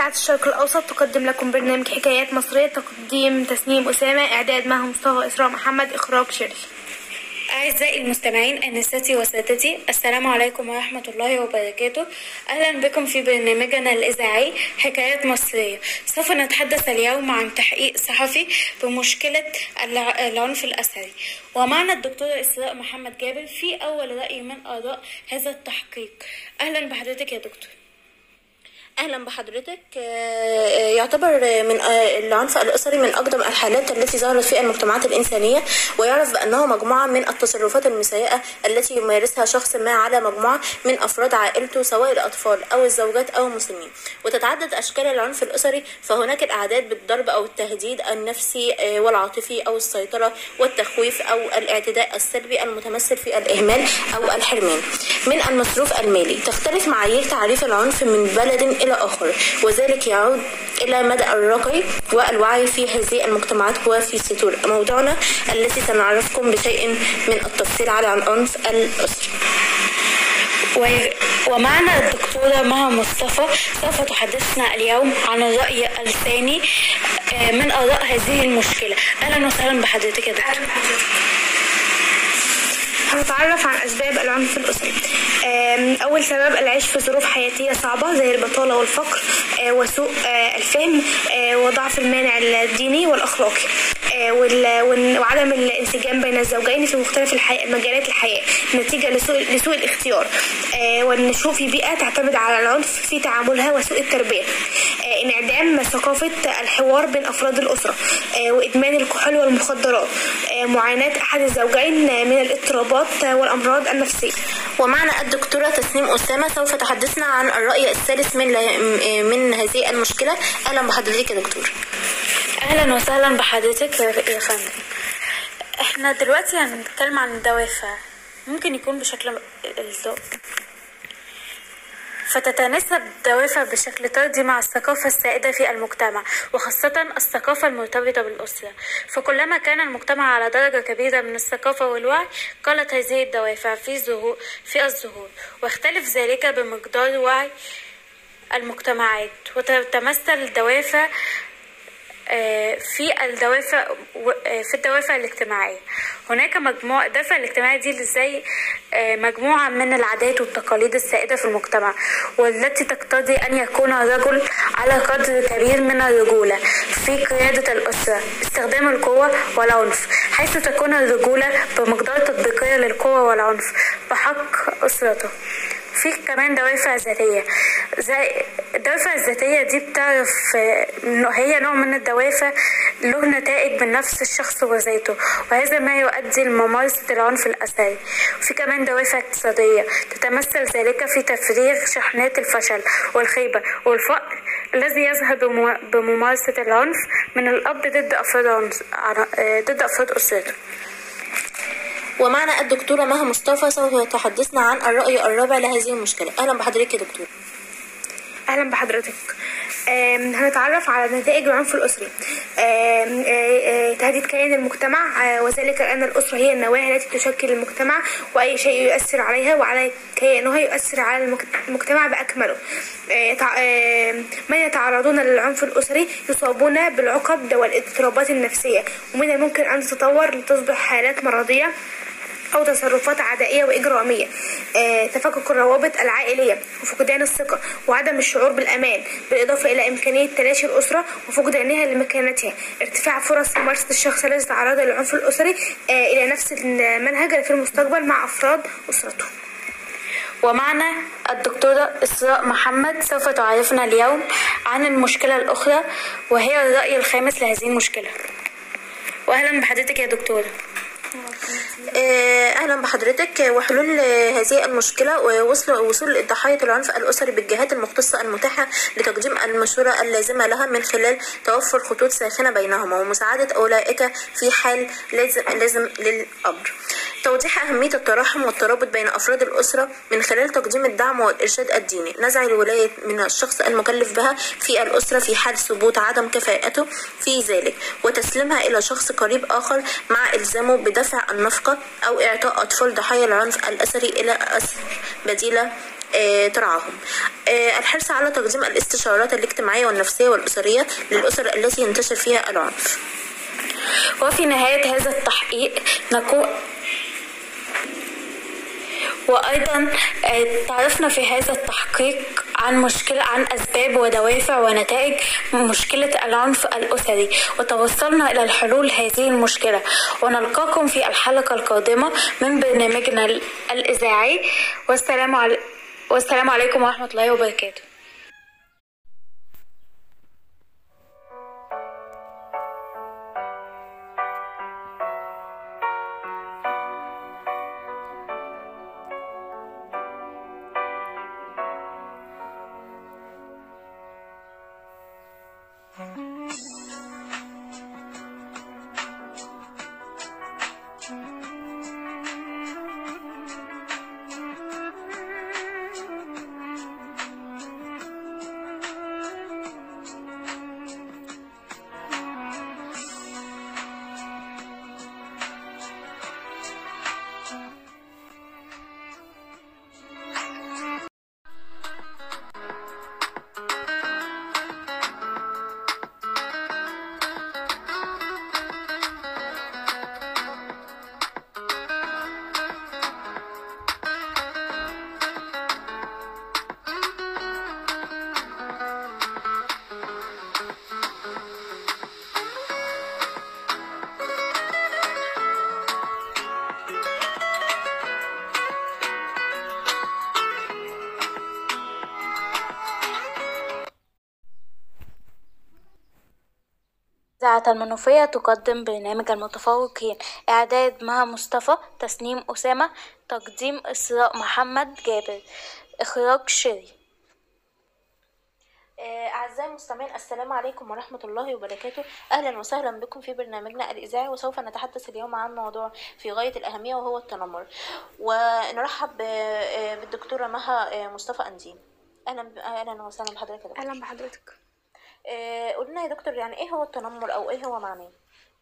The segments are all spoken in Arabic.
إذاعة الشرق الأوسط تقدم لكم برنامج حكايات مصرية تقديم تسنيم أسامة إعداد مها مصطفى إسراء محمد إخراج شيري. أعزائي المستمعين أنستي وسادتي السلام عليكم ورحمة الله وبركاته. أهلا بكم في برنامجنا الإذاعي حكايات مصرية. سوف نتحدث اليوم عن تحقيق صحفي بمشكلة الع- العنف الأسري ومعنا الدكتورة إسراء محمد جابر في أول رأي من آراء هذا التحقيق. أهلا بحضرتك يا دكتور. أهلا بحضرتك. آه، يعتبر من آه، العنف الأسري من أقدم الحالات التي ظهرت في المجتمعات الإنسانية ويعرف بانه مجموعة من التصرفات المسيئة التي يمارسها شخص ما على مجموعة من أفراد عائلته سواء الأطفال أو الزوجات أو المسلمين. وتتعدد أشكال العنف الأسري فهناك الأعداد بالضرب أو التهديد النفسي آه، والعاطفي أو السيطرة والتخويف أو الاعتداء السلبي المتمثل في الإهمال أو الحرمان. من المصروف المالي تختلف معايير تعريف العنف من بلد إلى آخر. وذلك يعود إلى مدى الرقي والوعي في هذه المجتمعات وفي سطور موضوعنا التي سنعرفكم بشيء من التفصيل على العنف الأسري و- ومعنا الدكتورة مها مصطفى. سوف تحدثنا اليوم عن الرأي الثاني آه، من آراء هذه المشكلة. أهلا وسهلا بحضرتك يا دكتور. هنتعرف عن أسباب العنف الأسري أول سبب العيش في ظروف حياتية صعبة زي البطالة والفقر آه، وسوء آه، الفهم آه، وضعف المانع الديني والأخلاقي وال- وال- وعدم الانسجام بين الزوجين في مختلف الحي... مجالات الحياة نتيجة لسوء, لسوء الاختيار والنشوء في بيئة تعتمد على العنف في تعاملها وسوء التربية انعدام ثقافة الحوار بين أفراد الأسرة وإدمان الكحول والمخدرات معاناة أحد الزوجين من الاضطرابات آه، والأمراض النفسية. ومعنا الدكتورة تسنيم أسامة سوف تحدثنا عن الرأي الثالث من من هذه المشكلة. أهلا بحضرتك يا دكتور. أهلا وسهلا بحضرتك يا يا فندم. إحنا دلوقتي هنتكلم عن الدوافع. ممكن يكون بشكل الذوق فتتناسب الدوافع بشكل طردي مع الثقافة السائدة في المجتمع وخاصة الثقافة المرتبطة بالأسرة. فكلما كان المجتمع على درجة كبيرة من الثقافة والوعي قلت هذه الدوافع في ظهور في الظهور. واختلف ذلك بمقدار وعي المجتمعات وتتمثل الدوافع في الدوافع آه، في الدوافع الاجتماعية. هناك مجموعة الدافع الاجتماعي دي زي آه، مجموعة من العادات والتقاليد السائدة في المجتمع والتي تقتضي أن يكون الرجل على قدر كبير من الرجولة في قيادة الأسرة استخدام القوة والعنف حيث تكون الرجولة بمقدار تطبيقية للقوة والعنف بحق أسرته. في كمان دوافع ذاتية. زي الدوافع الذاتية دي بتعرف إنه هي نوع من الدوافع له نتائج من نفس الشخص وذاته وهذا ما يؤدي لممارسة العنف الأسري وفي كمان دوافع اقتصادية تتمثل ذلك في تفريغ شحنات الفشل والخيبة والفقر الذي يظهر بممارسة العنف من الأب ضد أفراد ضد أفراد أسرته. ومعنا الدكتورة مها مصطفى سوف تحدثنا عن الرأي الرابع لهذه المشكلة. أهلا بحضرتك يا دكتور. أهلا بحضرتك. هنتعرف على نتائج العنف آه، تهديد كيان المجتمع. وذلك أن الأسرة هي النواة التي تشكل المجتمع وأي شيء يؤثر عليها وعلى كيانها يؤثر على المجتمع آم، من يتعرضون للعنف الأسري؟ يصابون بالعقد والإضطرابات النفسية. ومن الممكن أن تتطور لتصبح حالات مرضية. أو تصرفات عدائية وإجرامية. آه، تفكك الروابط العائلية وفقدان الثقة وعدم الشعور بالأمان بالإضافة إلى إمكانية تلاشي الأسرة وفقدانها لمكانتها. ارتفاع فرص ممارسة الشخص الذي تعرض للعنف الأسري آه، إلى نفس المنهج في المستقبل مع أفراد أسرته. ومعنا الدكتورة إسراء محمد سوف تعرفنا اليوم عن المشكلة الأخرى وهي الرأي الخامس لهذه المشكلة. وأهلا بحضرتك يا دكتورة أهلا بحضرتك. وحلول آه، هذه المشكلة ووصل وصول ضحايا العنف الأسري بالجهات المختصة المتاحة لتقديم المشورة اللازمة لها من خلال توفر خطوط ساخنة بينهما ومساعدة أولئك في حال لازم لازم للأمر. توضيح أهمية التراحم والترابط بين أفراد الأسرة من خلال تقديم الدعم والإرشاد الديني. نزع الولاية من الشخص المكلف بها في الأسرة في حال ثبوت عدم كفاءته في ذلك وتسليمها إلى شخص قريب آخر مع إلزامه بدفع النفقة أو إعطاء أطفال ضحايا العنف الأسري إلى أسر بديلة آه، ترعاهم. آه، الحرص على تقديم الاستشارات الاجتماعية والنفسية والأسرية للأسر التي ينتشر فيها العنف. وفي نهاية هذا التحقيق نقول وأيضا آه، تعرفنا في هذا التحقيق عن مشكلة عن أسباب ودوافع ونتائج مشكلة العنف الأسري. وتوصلنا إلى الحلول هذه المشكلة. ونلقاكم في الحلقة القادمة من برنامجنا الإذاعي. والسلام علي... والسلام عليكم ورحمة الله وبركاته. المنوفية تقدم برنامج المتفوقين إعداد مها مصطفى تسنيم أسامة تقديم إسراء محمد جابر إخراج شيري. آه، أعزائي المستمعين السلام عليكم ورحمة الله وبركاته. أهلا وسهلا بكم في برنامجنا الإذاعي وسوف نتحدث اليوم عن موضوع في غاية الأهمية وهو التنمر. ونرحب آه، بالدكتورة مها آه، مصطفى أنديم. أهلا أهلا وسهلا بحضرتك. أهلا بحضرتك. قولنا يا دكتور يعني إيه هو التنمر أو إيه هو معناه؟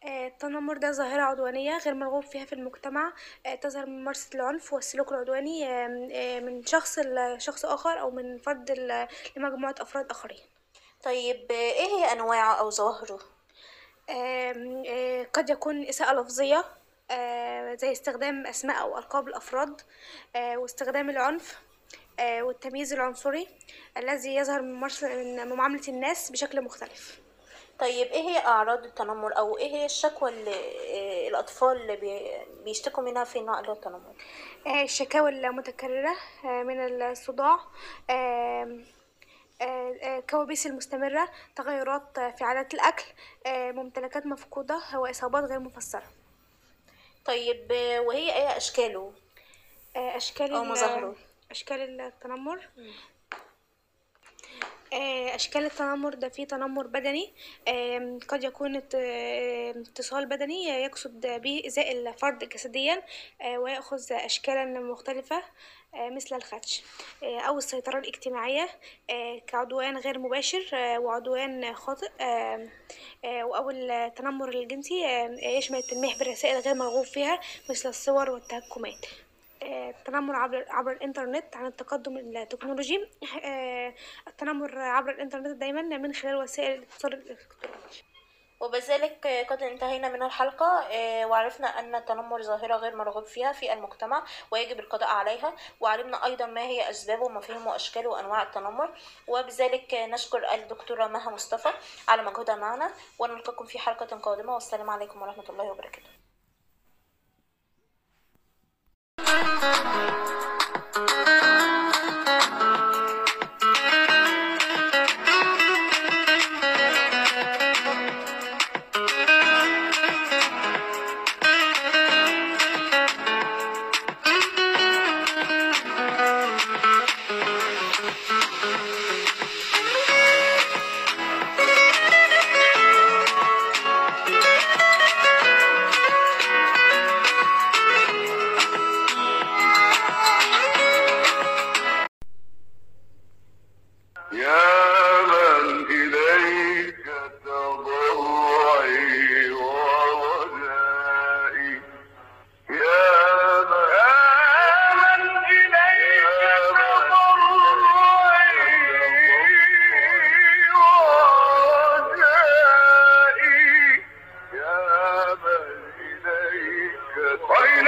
آه، التنمر ده ظاهرة عدوانية غير مرغوب فيها في المجتمع آه، تظهر من ممارسة العنف والسلوك العدواني آه، من شخص لشخص آخر أو من فرد لمجموعة أفراد آخرين طيب آه، إيه هي أنواعه أو ظواهره؟ آه، قد يكون إساءة لفظية آه، زي استخدام أسماء أو ألقاب الأفراد آه، واستخدام العنف آه، والتمييز العنصري الذي يظهر من معاملة الناس بشكل مختلف. طيب إيه هي أعراض التنمر؟ أو إيه هي الشكوى اللي آه، الأطفال اللي بي- بيشتكوا منها في هو التنمر؟ آه، الشكاوى المتكررة آه، من الصداع آه، آه، كوابيس المستمرة تغيرات آه، في عادات الأكل آه، ممتلكات مفقودة وإصابات غير مفسرة. طيب آه، وهي إيه أشكاله؟ آه، أشكال أو مظاهره. أشكال التنمر. آه، أشكال التنمر ده فيه تنمر بدني. آم، قد يكون ات- آه، اتصال بدني يقصد به إيذاء الفرد جسديا آه، ويأخذ أشكالا مختلفة آه، مثل الخدش آه، أو السيطرة الاجتماعية آه، كعدوان غير مباشر آه، وعدوان خاطئ آه، أو التنمر الجنسي يشمل التلميح بالرسائل غير مرغوب فيها مثل الصور والتهكمات. آه، التنمر عبر عبر الإنترنت عن التقدم التكنولوجي. آه، التنمر عبر الإنترنت دايما من خلال وسائل الاتصال الإلكتروني. وبذلك آه، قد انتهينا من الحلقة آه، وعرفنا أن التنمر ظاهرة غير مرغوب فيها في المجتمع ويجب القضاء عليها وعلمنا أيضا ما هي أسبابه ومفاهيم وأشكال وأنواع التنمر. وبذلك آه، نشكر الدكتورة مها مصطفى على مجهودها معنا ونلقاكم في حلقة قادمة والسلام عليكم ورحمة الله وبركاته. Thank you.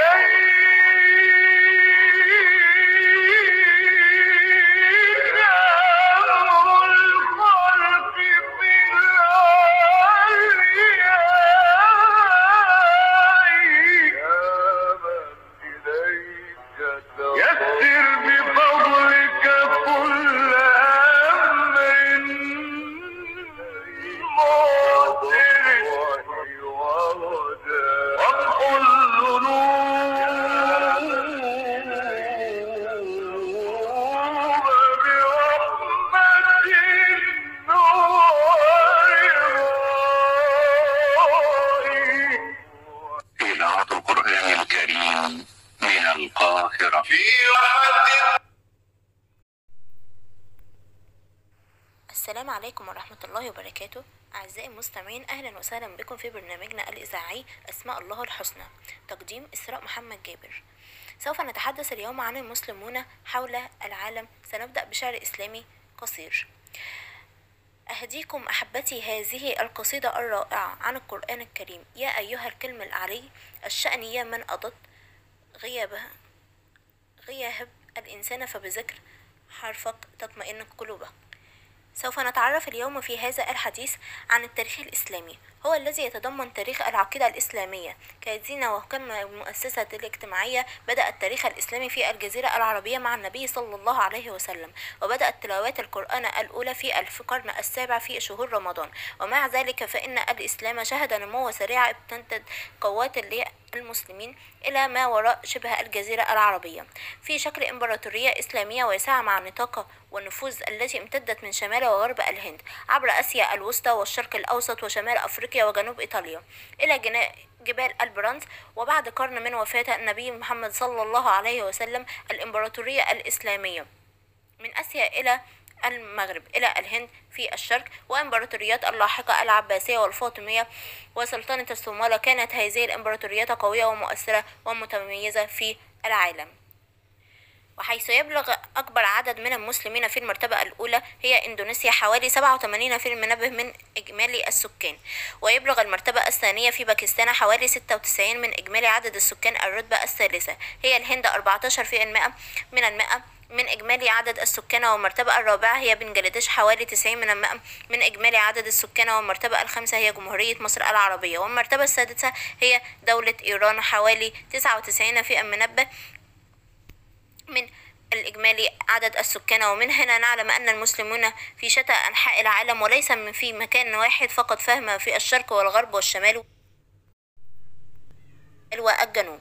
الليل وبركاته. أعزائي المستمعين أهلا وسهلا بكم في برنامجنا الإذاعي أسماء الله الحسنى تقديم إسراء محمد جابر. سوف نتحدث اليوم عن المسلمون حول العالم. سنبدأ بشعر إسلامي قصير. أهديكم أحبتي هذه القصيدة الرائعة عن القرآن الكريم. يا أيها الكلم العلي الشأن يا من أضد. غيابها غياب الإنسان فبذكر حرفك تطمئن قلوبه. سوف نتعرف اليوم في هذا الحديث عن التاريخ الإسلامي هو الذي يتضمن تاريخ العقيدة الإسلامية. كدينة وكمؤسسة الاجتماعية بدأ التاريخ الإسلامي في الجزيرة العربية مع النبي صلى الله عليه وسلم وبدأت تلاوات القرآن الأولى في القرن السابع في شهور رمضان. ومع ذلك فإن الإسلام شهد نمو سريع ابتدت قوات المسلمين إلى ما وراء شبه الجزيرة العربية. في شكل إمبراطورية إسلامية واسعة مع نطاق والنفوذ التي امتدت من شمال وغرب الهند عبر آسيا الوسطى والشرق الأوسط وشمال أفريقيا وجنوب إيطاليا إلى جبال البرانز وبعد قرن من وفاة النبي محمد صلى الله عليه وسلم الإمبراطورية الإسلامية. من آسيا إلى المغرب إلى الهند في الشرق وإمبراطوريات اللاحقة العباسية والفاطمية وسلطنة الصومالة كانت هذه الإمبراطوريات قوية ومؤثرة ومتميزة في العالم. وحيث يبلغ أكبر عدد من المسلمين في المرتبة الأولى هي إندونيسيا حوالي 87% من إجمالي السكان. ويبلغ المرتبة الثانية في باكستان حوالي 96 من إجمالي عدد السكان الرتبة الثالثة. هي الهند 14% من المئة من إجمالي عدد السكان والمرتبة الرابعة هي بنجلاديش حوالي 90 من المئة. من إجمالي عدد السكان والمرتبة الخامسة هي جمهورية مصر العربية. والمرتبة السادسة هي دولة إيران حوالي 99 في المنبه من الإجمالي عدد السكان. ومن هنا نعلم أن المسلمون في شتى أنحاء العالم وليس من في مكان واحد فقط فهم في الشرق والغرب والشمال والجنوب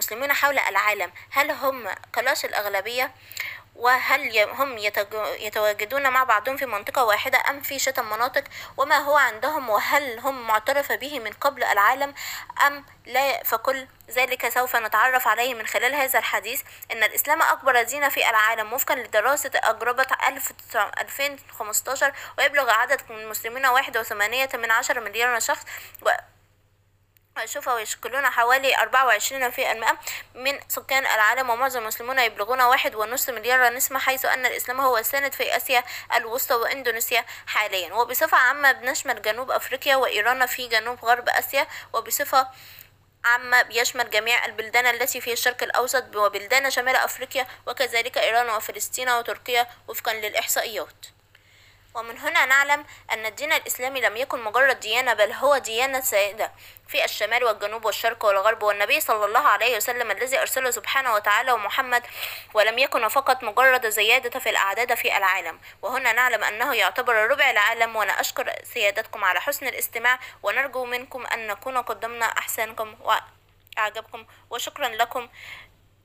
المسلمين حول العالم. هل هم كلاش الأغلبية؟ وهل هم يتواجدون مع بعضهم في منطقة واحدة أم في شتى مناطق؟ وما هو عندهم؟ وهل هم معترف به من قبل العالم أم لا؟ فكل ذلك سوف نتعرف عليه من خلال هذا الحديث. أن الإسلام أكبر دين في العالم وفقا لدراسة أجربت 2015 ويبلغ عدد المسلمين من عشر مليار شخص و شوفوا يشكلون حوالي أربعة وعشرين في المئة من سكان العالم ومعظم المسلمون يبلغون واحد ونصف مليار نسمة حيث أن الإسلام هو السائد في آسيا الوسطى وإندونيسيا حاليا. وبصفة عامة بنشمل جنوب أفريقيا وإيران في جنوب غرب آسيا وبصفة عامة بيشمل جميع البلدان التي في الشرق الأوسط وبلدان شمال أفريقيا وكذلك إيران وفلسطين وتركيا وفقا للإحصائيات. ومن هنا نعلم أن الدين الإسلامي لم يكن مجرد ديانة بل هو ديانة سائدة في الشمال والجنوب والشرق والغرب. والنبي صلى الله عليه وسلم الذي أرسله سبحانه وتعالى ومحمد ولم يكن فقط مجرد زيادة في الأعداد في العالم. وهنا نعلم أنه يعتبر ربع العالم وأنا أشكر سيادتكم على حسن الاستماع ونرجو منكم أن نكون قدمنا أحسنكم وأعجبكم. وشكرا لكم.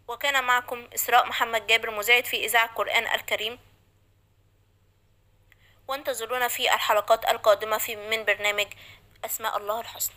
وكان معكم إسراء محمد جابر مذيعة في إذاعة القرآن الكريم. وانتظرونا في الحلقات القادمة في من برنامج أسماء الله الحسنى.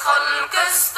الخلق السابق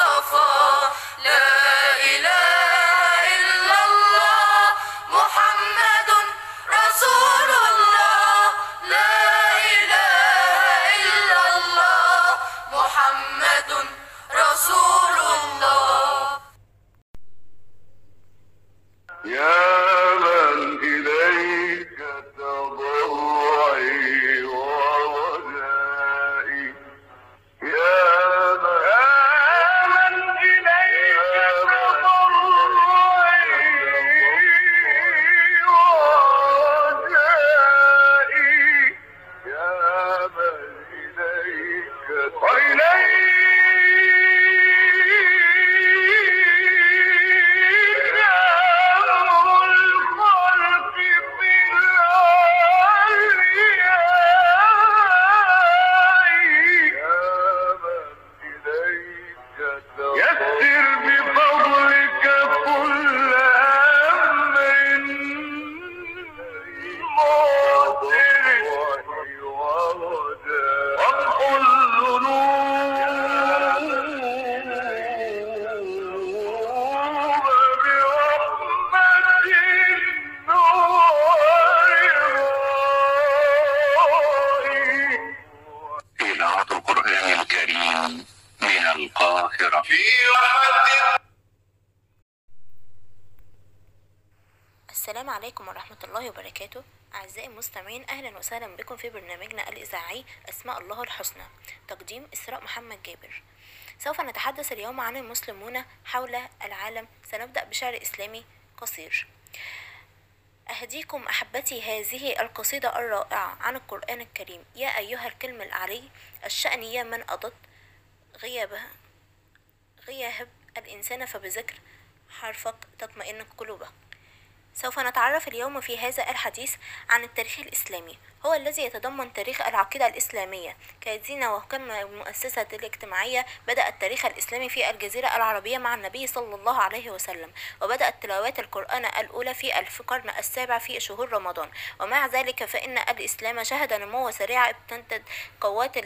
الله وبركاته. أعزائي المستمعين أهلا وسهلا بكم في برنامجنا الإذاعي أسماء الله الحسنى تقديم إسراء محمد جابر. سوف نتحدث اليوم عن المسلمون حول العالم. سنبدأ بشعر إسلامي قصير. أهديكم أحبتي هذه القصيدة الرائعة عن القرآن الكريم. يا أيها الكلم العلي الشأن يا من أضد. غيابها غياب الإنسان فبذكر حرفك تطمئن قلوبك سوف نتعرف اليوم في هذا الحديث عن التاريخ الإسلامي. هو الذي يتضمن تاريخ العقيدة الإسلامية. كدين وكما المؤسسة الاجتماعية بدأ التاريخ الإسلامي في الجزيرة العربية مع النبي صلى الله عليه وسلم وبدأت تلاوات القرآن الأولى في القرن السابع في شهور رمضان. ومع ذلك فإن الإسلام شهد نمو سريع ابتدت قوات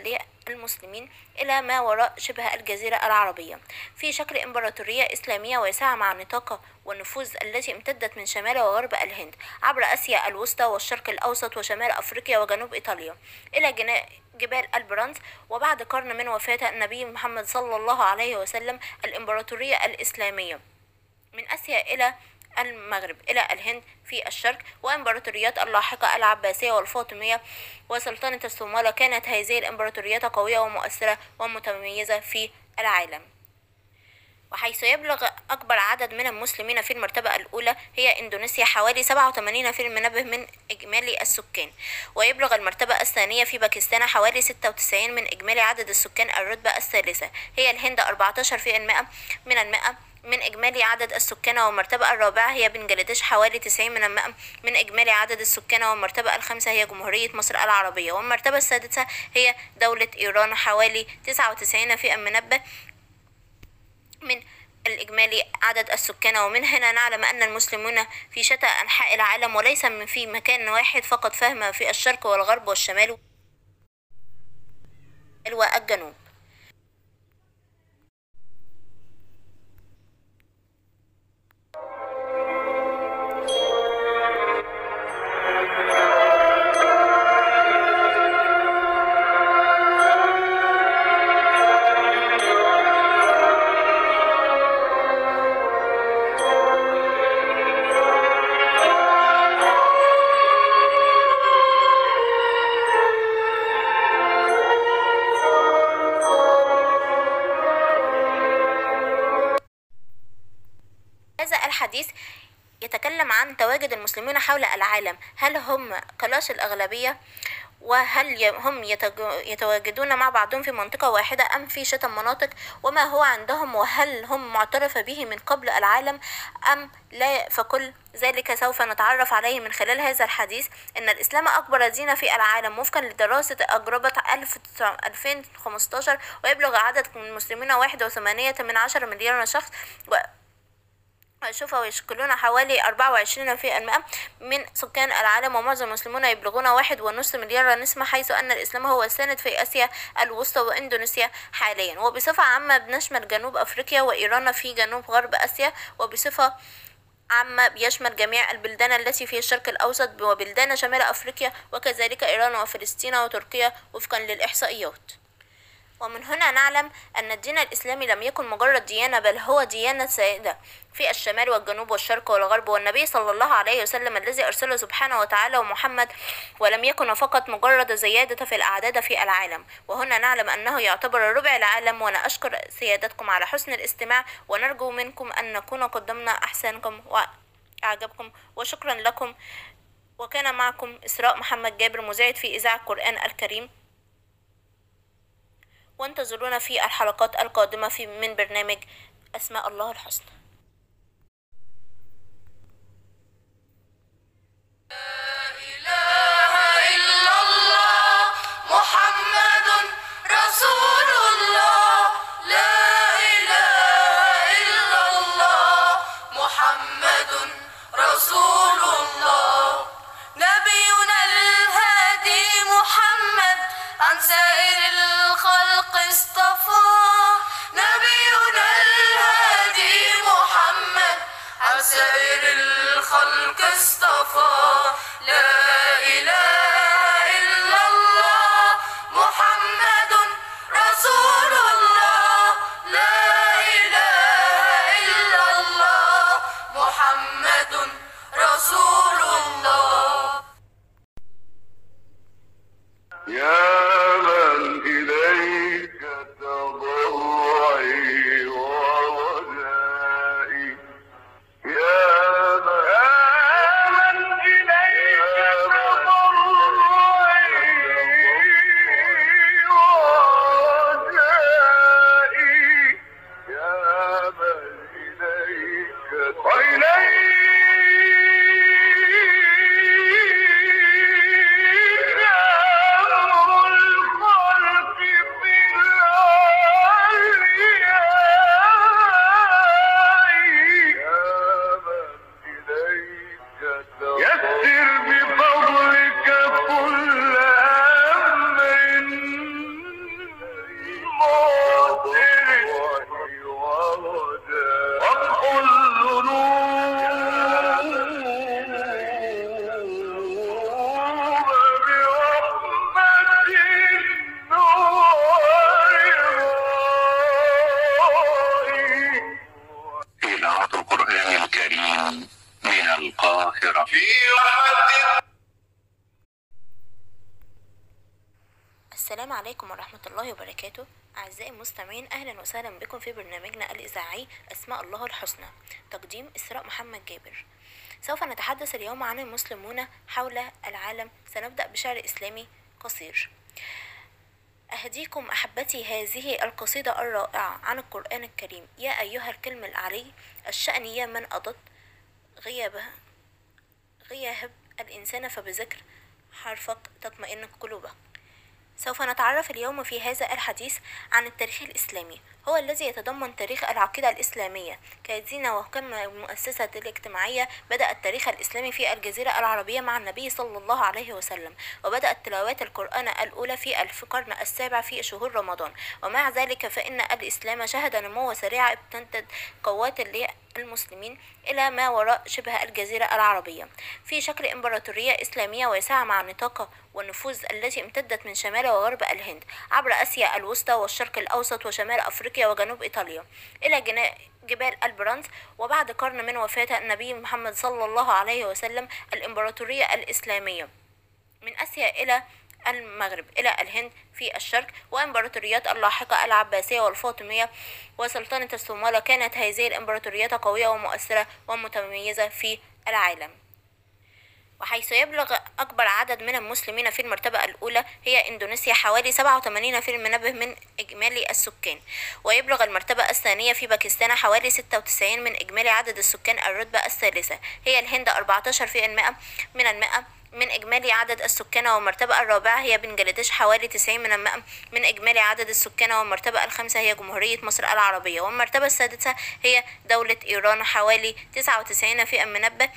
المسلمين إلى ما وراء شبه الجزيرة العربية. في شكل إمبراطورية إسلامية واسعة مع نطاق والنفوذ التي امتدت من شمال وغرب الهند عبر آسيا الوسطى والشرق الأوسط وشمال أفريقيا وجنوب إيطاليا. إلى جبال البرانز وبعد قرن من وفاة النبي محمد صلى الله عليه وسلم الإمبراطورية الإسلامية. من آسيا إلى المغرب إلى الهند في الشرق وإمبراطوريات اللاحقة العباسية والفاطمية وسلطنة الصومالة كانت هذه الإمبراطوريات قوية ومؤثرة ومتميزة في العالم. وحيث يبلغ أكبر عدد من المسلمين في المرتبة الأولى هي إندونيسيا حوالي 87% منبه من إجمالي السكان. ويبلغ المرتبة الثانية في باكستان حوالي 96 من إجمالي عدد السكان الرتبة الثالثة. هي الهند 14% من المئة من إجمالي عدد السكان والمرتبة الرابعة هي بنجلاديش حوالي 90 من المئة. من إجمالي عدد السكان والمرتبة الخامسة هي جمهورية مصر العربية. والمرتبة السادسة هي دولة إيران حوالي 99 في المنبه من الإجمالي عدد السكان. ومن هنا نعلم أن المسلمون في شتى أنحاء العالم وليس من في مكان واحد فقط فهم في الشرق والغرب والشمال والجنوب تواجد المسلمون حول العالم. هل هم كلاش الأغلبية؟ وهل هم يتواجدون مع بعضهم في منطقة واحدة أم في شتى مناطق؟ وما هو عندهم؟ وهل هم معترف به من قبل العالم أم لا؟ فكل ذلك سوف نتعرف عليه من خلال هذا الحديث. أن الإسلام أكبر دين في العالم وفقا لدراسة أجربت 2015 ويبلغ عدد المسلمين من عشر مليار شخص شوفوا يشكلون حوالي أربعة وعشرين في المئة من سكان العالم ومعظم المسلمون يبلغون واحد ونصف مليار نسمة حيث أن الإسلام هو السائد في آسيا الوسطى وإندونيسيا حاليا. وبصفة عامة بنشمل جنوب أفريقيا وإيران في جنوب غرب آسيا وبصفة عامة بيشمل جميع البلدان التي في الشرق الأوسط وبلدان شمال أفريقيا وكذلك إيران وفلسطين وتركيا وفقا للإحصائيات. ومن هنا نعلم أن الدين الإسلامي لم يكن مجرد ديانة بل هو ديانة سائدة في الشمال والجنوب والشرق والغرب. والنبي صلى الله عليه وسلم الذي أرسله سبحانه وتعالى ومحمد ولم يكن فقط مجرد زيادة في الأعداد في العالم. وهنا نعلم أنه يعتبر ربع العالم وأنا أشكر سيادتكم على حسن الاستماع. ونرجو منكم أن نكون قدمنا أحسانكم وأعجبكم. وشكرا لكم. وكان معكم إسراء محمد جابر مذيعة في إذاعة القرآن الكريم. وانتظرونا في الحلقات القادمة في من برنامج أسماء الله الحسنى. Don't من القاهرة. في السلام عليكم ورحمة الله وبركاته. أعزائي المستمعين أهلا وسهلا بكم في برنامجنا الإذاعي أسماء الله الحسنى تقديم إسراء محمد جابر. سوف نتحدث اليوم عن المسلمون حول العالم. سنبدأ بشعر إسلامي قصير. أهديكم أحبتي هذه القصيدة الرائعة عن القرآن الكريم. يا أيها الكلم العلي الشأن يا من أضد. غيابه غياب الإنسان فبذكر حرفك تطمئن قلوبه سوف نتعرف اليوم في هذا الحديث عن التاريخ الإسلامي. هو الذي يتضمن تاريخ العقيدة الإسلامية. كدين وكم المؤسسة الاجتماعية بدأ التاريخ الإسلامي في الجزيرة العربية مع النبي صلى الله عليه وسلم وبدأت تلاوات القرآن الأولى في القرن السابع في شهور رمضان. ومع ذلك فإن الإسلام شهد نمو سريع ابتدت قوات المسلمين إلى ما وراء شبه الجزيرة العربية. في شكل إمبراطورية إسلامية واسعة مع نطاق والنفوذ التي امتدت من شمال وغرب الهند عبر آسيا الوسطى والشرق الأوسط وشمال أفريقيا وجنوب إيطاليا إلى جبال البرانز وبعد قرن من وفاة النبي محمد صلى الله عليه وسلم الإمبراطورية الإسلامية. من آسيا إلى المغرب إلى الهند في الشرق وإمبراطوريات اللاحقة العباسية والفاطمية وسلطنة الصومالة كانت هذه الإمبراطوريات قوية ومؤثرة ومتميزة في العالم. وحيث يبلغ أكبر عدد من المسلمين في المرتبة الأولى هي إندونيسيا حوالي 87% من إجمالي السكان. ويبلغ المرتبة الثانية في باكستان حوالي 96 من إجمالي عدد السكان الرتبة الثالثة. هي الهند 14% من المئة من إجمالي عدد السكان والمرتبة الرابعة هي بنجلاديش حوالي 90 من المئة من إجمالي عدد السكان والمرتبة الخامسة هي جمهورية مصر العربية. والمرتبة السادسة هي دولة إيران حوالي 99 في المنبه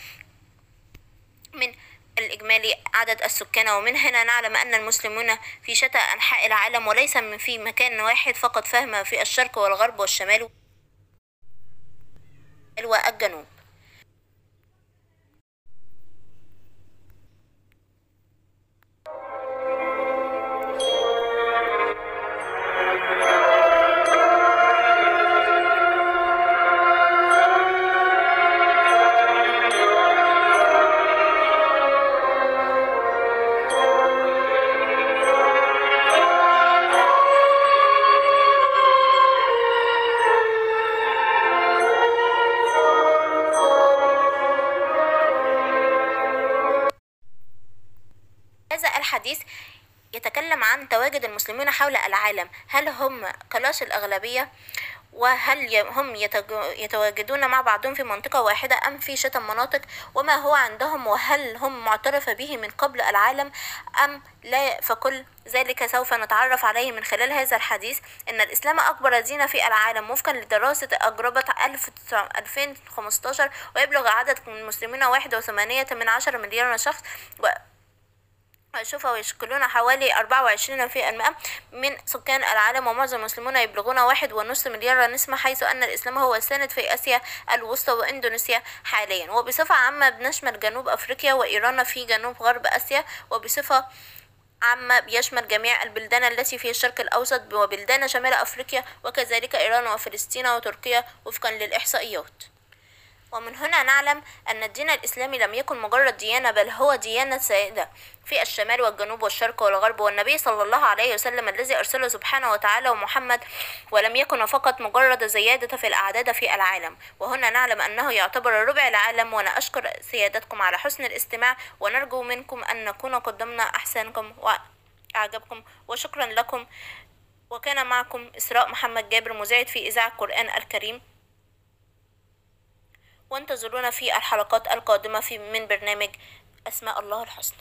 من الإجمالي عدد السكان ومن هنا نعلم أن المسلمون في شتى أنحاء العالم وليس من في مكان واحد فقط فهم في الشرق والغرب والشمال والجنوب الحديث يتكلم عن تواجد المسلمين حول العالم. هل هم كلاش الأغلبية؟ وهل هم يتواجدون مع بعضهم في منطقة واحدة أم في شتى المناطق وما هو عندهم؟ وهل هم معترف به من قبل العالم أم لا؟ فكل ذلك سوف نتعرف عليه من خلال هذا الحديث. أن الإسلام أكبر دين في العالم وفقا لدراسة أجربت 2015 ويبلغ عدد المسلمين من عشر مليار شخص و شوف يشكلون حوالي أربعة وعشرين في المئة من سكان العالم ومعظم المسلمون يبلغون واحد ونصف مليار نسمة حيث أن الإسلام هو السائد في آسيا الوسطى وإندونيسيا حاليا. وبصفة عامة بنشمل جنوب أفريقيا وإيران في جنوب غرب آسيا وبصفة عامة بيشمل جميع البلدان التي في الشرق الأوسط وبلدان شمال أفريقيا وكذلك إيران وفلسطين وتركيا وفقا للإحصائيات. ومن هنا نعلم أن الدين الإسلامي لم يكن مجرد ديانة بل هو ديانة سائدة في الشمال والجنوب والشرق والغرب. والنبي صلى الله عليه وسلم الذي أرسله سبحانه وتعالى ومحمد ولم يكن فقط مجرد زيادة في الأعداد في العالم. وهنا نعلم أنه يعتبر ربع العالم وأنا أشكر سيادتكم على حسن الاستماع ونرجو منكم أن نكون قدمنا أحسنكم وأعجبكم. وشكرا لكم. وكان معكم إسراء محمد جابر مذيعة في إذاعة القرآن الكريم. وانتظرونا في الحلقات القادمة في من برنامج أسماء الله الحسنى.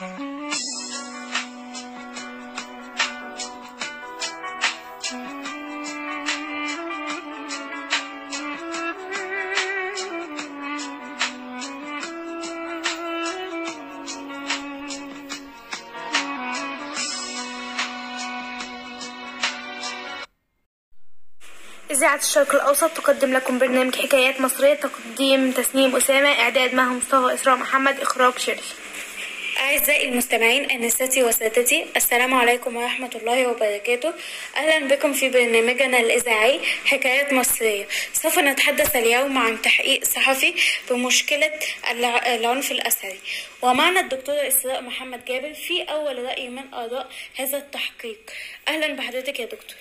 إذاعة الشرق الأوسط تقدم لكم برنامج حكايات مصرية تقديم تسنيم أسامة إعداد معهم مصطفى إسراء محمد إخراج شريف. أعزائي المستمعين أنساتي وسادتي. السلام عليكم ورحمة الله وبركاته. أهلا بكم في برنامجنا الإذاعي حكايات مصرية. سوف نتحدث اليوم عن تحقيق صحفي بمشكلة الع- العنف الأسري ومعنا الدكتورة إسراء محمد جابر في أول رأي من آراء هذا التحقيق. أهلا بحضرتك يا دكتور.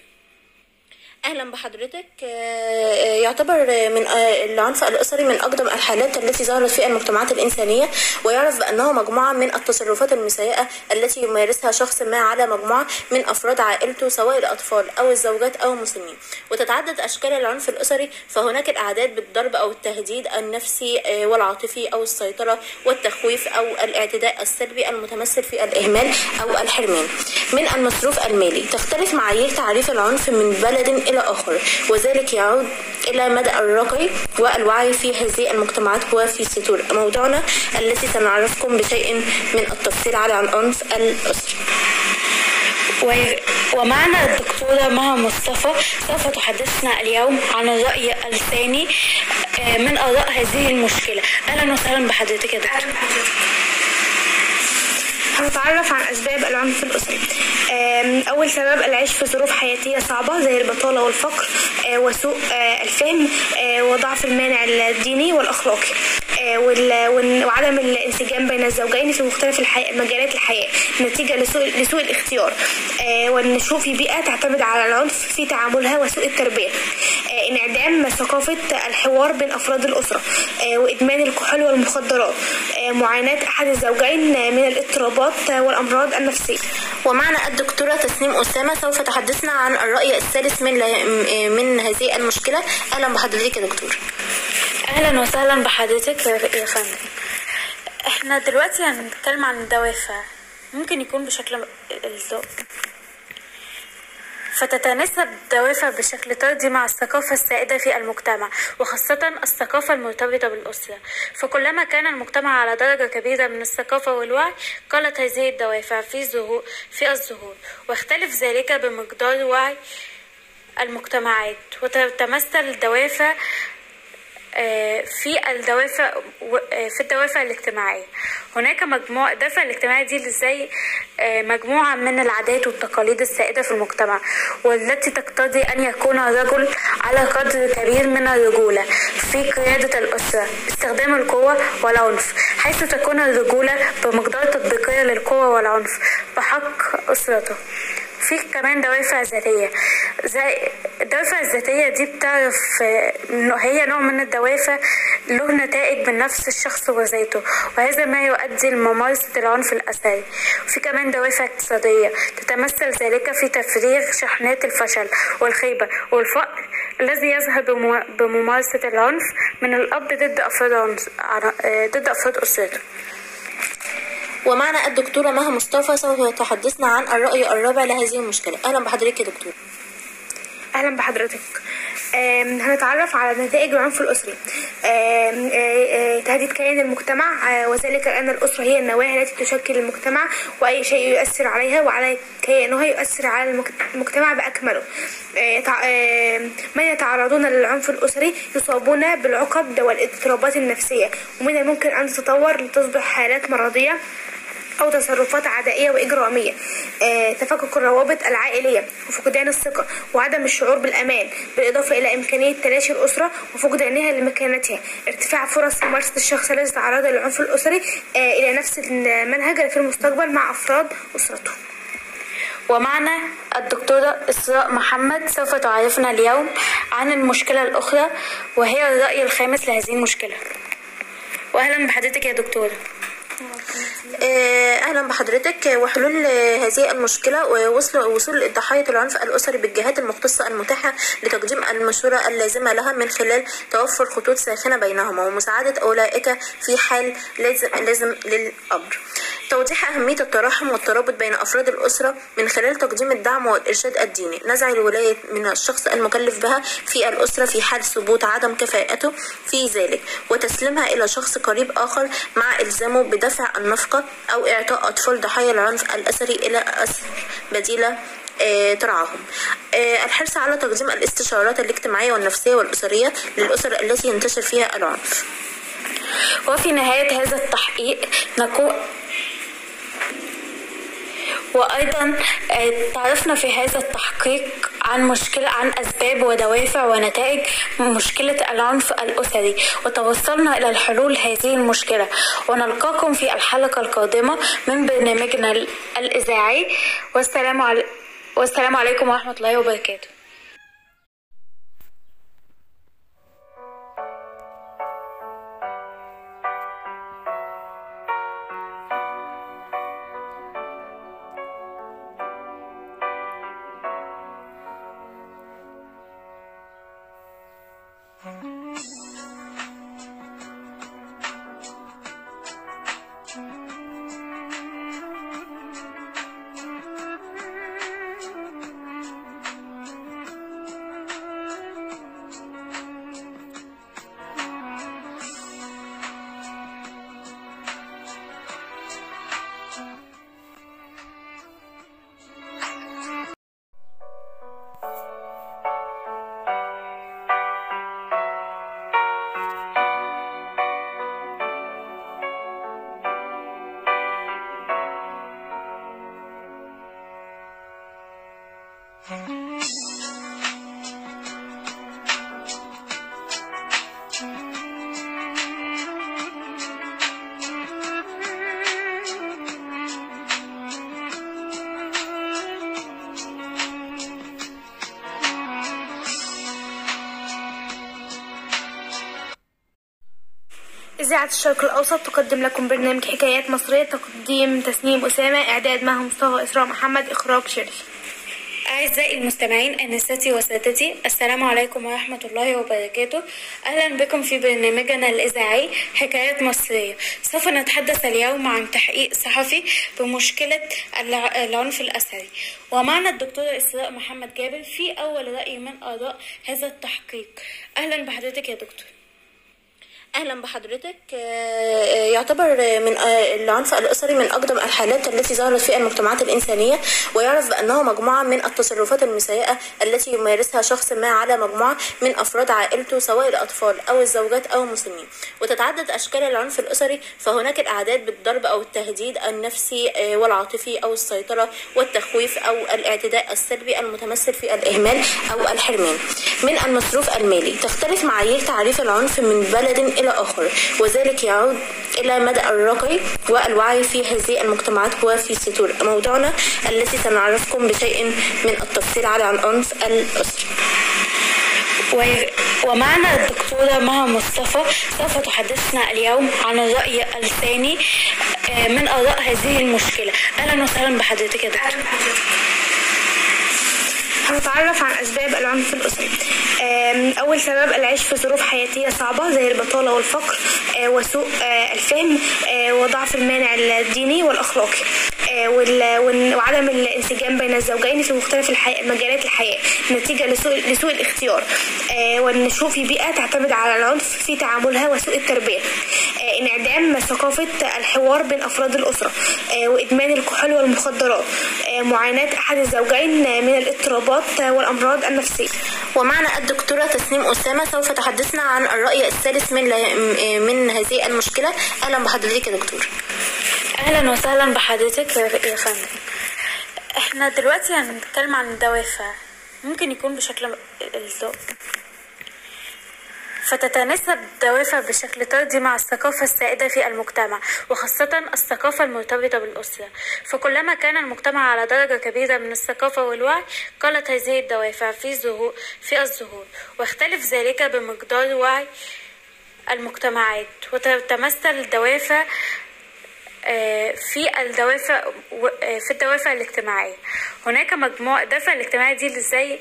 أهلا بحضرتك. آه، آه، يعتبر من آه، العنف الأسري من أقدم الحالات التي ظهرت في المجتمعات الإنسانية ويعرف بأنه مجموعة من التصرفات المسيئة التي يمارسها شخص ما على مجموعة من أفراد عائلته سواء الأطفال أو الزوجات أو المسنين وتتعدد أشكال العنف الأسري فهناك الأعداد بالضرب أو التهديد النفسي والعاطفي أو السيطرة والتخويف أو الاعتداء السلبي المتمثل في الإهمال أو الحرمان. من المصروف المالي تختلف معايير تعريف العنف من بلد إلى آخر. وذلك يعود إلى مدى الرقي والوعي في هذه المجتمعات وفي سطور موضوعنا التي سنعرفكم بشيء من التفصيل على العنف الأسري و- ومعنا الدكتورة مها مصطفى. سوف تحدثنا اليوم عن الرأي الثاني آه، من آراء هذه المشكلة. أهلا وسهلا بحضرتك يا دكتور. هنتعرف عن أسباب العنف الأسري. أول سبب العيش في ظروف حياتية صعبة زي البطالة والفقر آه، وسوء آه، الفهم آه، وضعف المانع الديني والأخلاقي. وال- وال- وعدم الانسجام بين الزوجين في مختلف الحي... مجالات الحياة نتيجة لسوء, لسوء الاختيار. والنشوء في بيئة تعتمد على العنف في تعاملها وسوء التربية. انعدام ثقافة الحوار بين أفراد الأسرة وإدمان الكحول والمخدرات. معاناة أحد الزوجين من الاضطرابات آه، والأمراض النفسية. ومعنا الدكتورة تسنيم أسامة سوف تحدثنا عن الرأي الثالث من من هذه المشكلة. أهلا بحضرتك يا دكتور. أهلا وسهلا بحضرتك يا فندم. إحنا دلوقتي هنتكلم عن الدوافع. ممكن يكون بشكل ال- فتتناسب الدوافع بشكل طردي مع الثقافة السائدة في المجتمع وخاصة الثقافة المرتبطة بالأسرة. فكلما كان المجتمع على درجة كبيرة من الثقافة والوعي قلت هذه الدوافع في في الظهور واختلف ذلك بمقدار وعي المجتمعات وتتمثل الدوافع في الدوافع آه، في الدوافع الاجتماعية. هناك مجموعة الدافع الاجتماعية دي زي آه، مجموعة من العادات والتقاليد السائدة في المجتمع والتي تقتضي أن يكون الرجل على قدر كبير من الرجولة في قيادة الأسرة استخدام القوة والعنف حيث تكون الرجولة بمقدار تطبيقية للقوة والعنف بحق أسرته. في كمان دوافع ذاتية. زي الدوافع الذاتية دي بتعرف إنه هي نوع من الدوافع له نتائج من نفس الشخص وذاته وهذا ما يؤدي لممارسة العنف الأسري وفي كمان دوافع اقتصادية تتمثل ذلك في تفريغ شحنات الفشل والخيبة والفقر الذي يظهر بممارسة العنف من الأب ضد ع- آه، ضد أفراد أسرته. ومعنا الدكتورة مها مصطفى سوف تحدثنا عن الرأي الرابع لهذه المشكلة. أهلا بحضرتك يا دكتور. أهلا بحضرتك. هنتعرف على نتائج العنف آه، تهديد كيان المجتمع. وذلك لأن الأسرة هي النواه التي تشكل المجتمع وأي شيء يؤثر عليها وعلى كيانها يؤثر على المجتمع آم، من يتعرضون للعنف الأسري؟ يصابون بالعقد والإضطرابات النفسية. ومن الممكن أن تتطور لتصبح حالات مرضية. أو تصرفات عدائية وإجرامية. آه، تفكك الروابط العائلية وفقدان الثقة وعدم الشعور بالأمان بالإضافة إلى إمكانية تلاشي الأسرة وفقدانها لمكانتها. ارتفاع فرص ممارسة الشخص الذي تعرض للعنف الأسري آه، إلى نفس المنهج في المستقبل مع أفراد أسرته. ومعنا الدكتورة إسراء محمد سوف تعرفنا اليوم عن المشكلة الأخرى وهي الرأي الخامس لهذه المشكلة. وأهلا بحضرتك يا دكتورة أهلا بحضرتك. وحلول آه، هذه المشكلة ووصل وصول ضحايا العنف الأسري بالجهات المختصة المتاحة لتقديم المشورة اللازمة لها من خلال توفر خطوط ساخنة بينهما ومساعدة أولئك في حال لازم لازم للأمر. توضيح أهمية التراحم والترابط بين أفراد الأسرة من خلال تقديم الدعم والإرشاد الديني. نزع الولاية من الشخص المكلف بها في الأسرة في حال ثبوت عدم كفاءته في ذلك وتسليمها إلى شخص قريب آخر مع إلزامه بدفع النفقة أو إعطاء أطفال ضحايا العنف الأسري إلى أسر بديلة آه، ترعاهم. آه، الحرص على تقديم الاستشارات الاجتماعية والنفسية والأسرية للأسر التي ينتشر فيها العنف. وفي نهاية هذا التحقيق نقول وأيضا آه، تعرفنا في هذا التحقيق عن مشكلة عن أسباب ودوافع ونتائج مشكلة العنف الأسري وتوصلنا إلى الحلول هذه المشكلة. ونلقاكم في الحلقة القادمة من برنامجنا ال- الإذاعي. والسلام علي والسلام عليكم ورحمة الله وبركاته. إذاعة الشرق الأوسط تقدم لكم برنامج حكايات مصرية تقديم تسنيم أسامة إعداد مها مصطفى إسراء محمد إخراج شيري أعزائي المستمعين أنساتي وسادتي السلام عليكم ورحمة الله وبركاته. أهلا بكم في برنامجنا الإذاعي حكايات مصرية. سوف نتحدث اليوم عن تحقيق صحفي بمشكلة الع- العنف الأسري ومعنا الدكتورة إسراء محمد جابر في أول رأي من آراء هذا التحقيق. أهلا بحضرتك يا دكتور. أهلا بحضرتك. آه، آه، يعتبر من آه، العنف الأسري من أقدم الحالات التي ظهرت في المجتمعات الإنسانية ويعرف بأنه مجموعة من التصرفات المسيئة التي يمارسها شخص ما على مجموعة من أفراد عائلته سواء الأطفال أو الزوجات أو المسنين وتتعدد أشكال العنف الأسري فهناك الأعداد بالضرب أو التهديد النفسي والعاطفي أو السيطرة والتخويف أو الاعتداء السلبي المتمثل في الإهمال أو الحرمان. من المصروف المالي. تختلف معايير تعريف العنف من بلد إلى آخر وذلك يعود إلى مدى الرقي والوعي في هذه المجتمعات وفي سطور موضوعنا التي سنعرفكم بشيء من التفصيل على العنف الأسري ومعنا الدكتورة مها مصطفى. سوف تحدثنا اليوم عن الرأي الثاني آه، من آراء هذه المشكلة. أهلا وسهلا بحضرتك يا دكتور. هنتعرف عن أسباب العنف الأسري. أول سبب العيش في ظروف حياتية صعبة زي البطالة والفقر آه، وسوء آه، الفهم آه، وضعف المانع الديني والأخلاقي. وال- وال- وعدم الانسجام بين الزوجين في مختلف الحي... مجالات الحياة نتيجة لسوء, لسوء الاختيار. والنشوء في بيئة تعتمد على العنف في تعاملها وسوء التربية. انعدام ثقافة الحوار بين أفراد الأسرة. وإدمان الكحول والمخدرات. معاناة أحد الزوجين من الاضطرابات آه، والأمراض النفسية. ومعنا الدكتورة تسنيم أسامة سوف تحدثنا عن الرأي الثالث من من هذه المشكلة. أهلا بحضرتك يا دكتور. أهلا وسهلا بحضرتك يا فندم. إحنا دلوقتي هنتكلم عن الدوافع. ممكن يكون بشكل الذوق. فتتناسب الدوافع بشكل طردي مع الثقافة السائدة في المجتمع وخاصة الثقافة المرتبطة بالأسرة. فكلما كان المجتمع على درجة كبيرة من الثقافة والوعي قلت هذه الدوافع في في الظهور واختلف ذلك بمقدار وعي المجتمعات وتتمثل الدوافع في الدوافع آه، في الدوافع الاجتماعية. هناك مجموعة الدافع الاجتماعي دي زي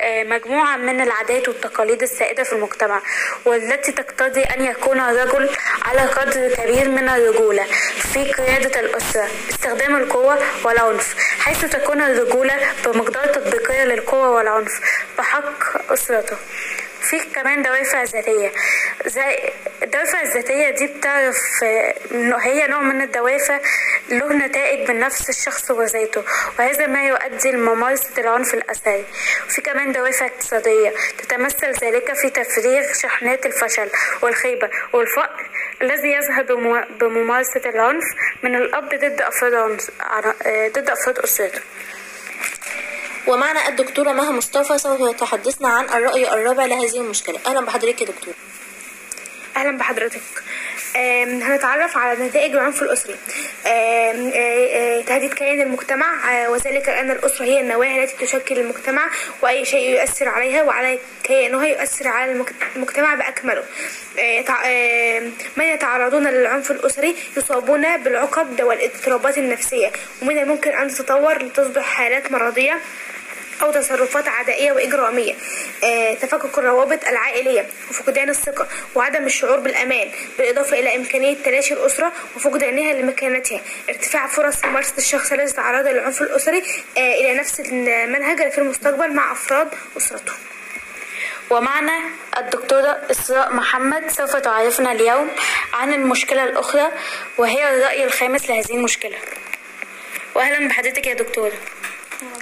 آه، مجموعة من العادات والتقاليد السائدة في المجتمع والتي تقتضي أن يكون الرجل على قدر كبير من الرجولة في قيادة الأسرة استخدام القوة والعنف حيث تكون الرجولة بمقدار تطبيقية للقوة والعنف بحق أسرته. في كمان دوافع ذاتية. زي الدوافع الذاتية دي بتعرف إنه هي نوع من الدوافع له نتائج من نفس الشخص وذاته وهذا ما يؤدي لممارسة العنف الأسري وفي كمان دوافع اقتصادية تتمثل ذلك في تفريغ شحنات الفشل والخيبة والفقر الذي يظهر بممارسة العنف من الأب ضد أفراد ضد أفراد أسرته. ومعنا الدكتورة مها مصطفى سوف تحدثنا عن الرأي الرابع لهذه المشكلة. أهلا بحضرتك يا دكتور. أهلا بحضرتك. هنتعرف على نتائج العنف آه، تهديد كيان المجتمع. وذلك لأن الأسرة هي النواه التي تشكل المجتمع وأي شيء يؤثر عليها وعلى كيانها يؤثر على المجت- المجتمع آم، من يتعرضون للعنف الأسري؟ يصابون بالعقد والإضطرابات النفسية. ومن الممكن أن تتطور لتصبح حالات مرضية. أو تصرفات عدائية وإجرامية. آه، تفكك الروابط العائلية وفقدان الثقة وعدم الشعور بالأمان بالإضافة إلى إمكانية تلاشي الأسرة وفقدانها لمكانتها. ارتفاع فرص ممارسة الشخص الذي تعرض للعنف الأسري آه، إلى نفس المنهج في المستقبل مع أفراد أسرته. ومعنا الدكتورة إسراء محمد سوف تعرفنا اليوم عن المشكلة الأخرى وهي الرأي الخامس لهذه المشكلة. وأهلا بحضرتك يا دكتورة. آه،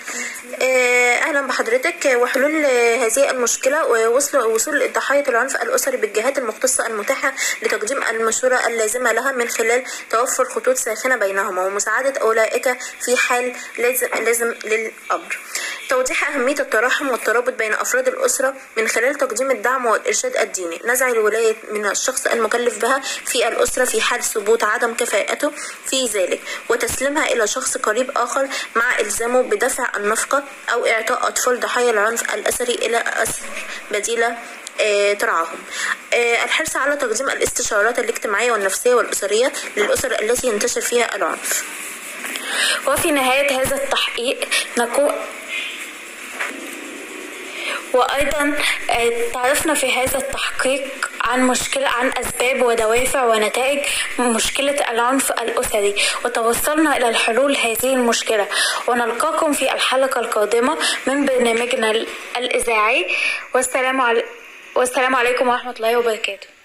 أهلا بحضرتك. وحلول آه، هذه المشكلة ووصل وصول ضحايا العنف الأسري بالجهات المختصة المتاحة لتقديم المشورة اللازمة لها من خلال توفر خطوط ساخنة بينهما ومساعدة أولئك في حال لازم لازم للأمر. توضيح أهمية التراحم والترابط بين أفراد الأسرة من خلال تقديم الدعم والإرشاد الديني. نزع الولاية من الشخص المكلف بها في الأسرة في حال ثبوت عدم كفاءته في ذلك وتسليمها إلى شخص قريب آخر مع إلزامه بدفع النفقة أو إعطاء أطفال ضحايا العنف الأسري إلى أسر بديلة آه، ترعاهم. آه، الحرص على تقديم الاستشارات الاجتماعية والنفسية والأسرية للأسر التي ينتشر فيها العنف. وفي نهاية هذا التحقيق نقول وأيضا آه، تعرفنا في هذا التحقيق عن مشكلة عن أسباب ودوافع ونتائج مشكلة العنف الأسري وتوصلنا إلى الحلول هذه المشكلة. ونلقاكم في الحلقة القادمة من برنامجنا الإذاعي. والسلام علي والسلام عليكم ورحمة الله وبركاته.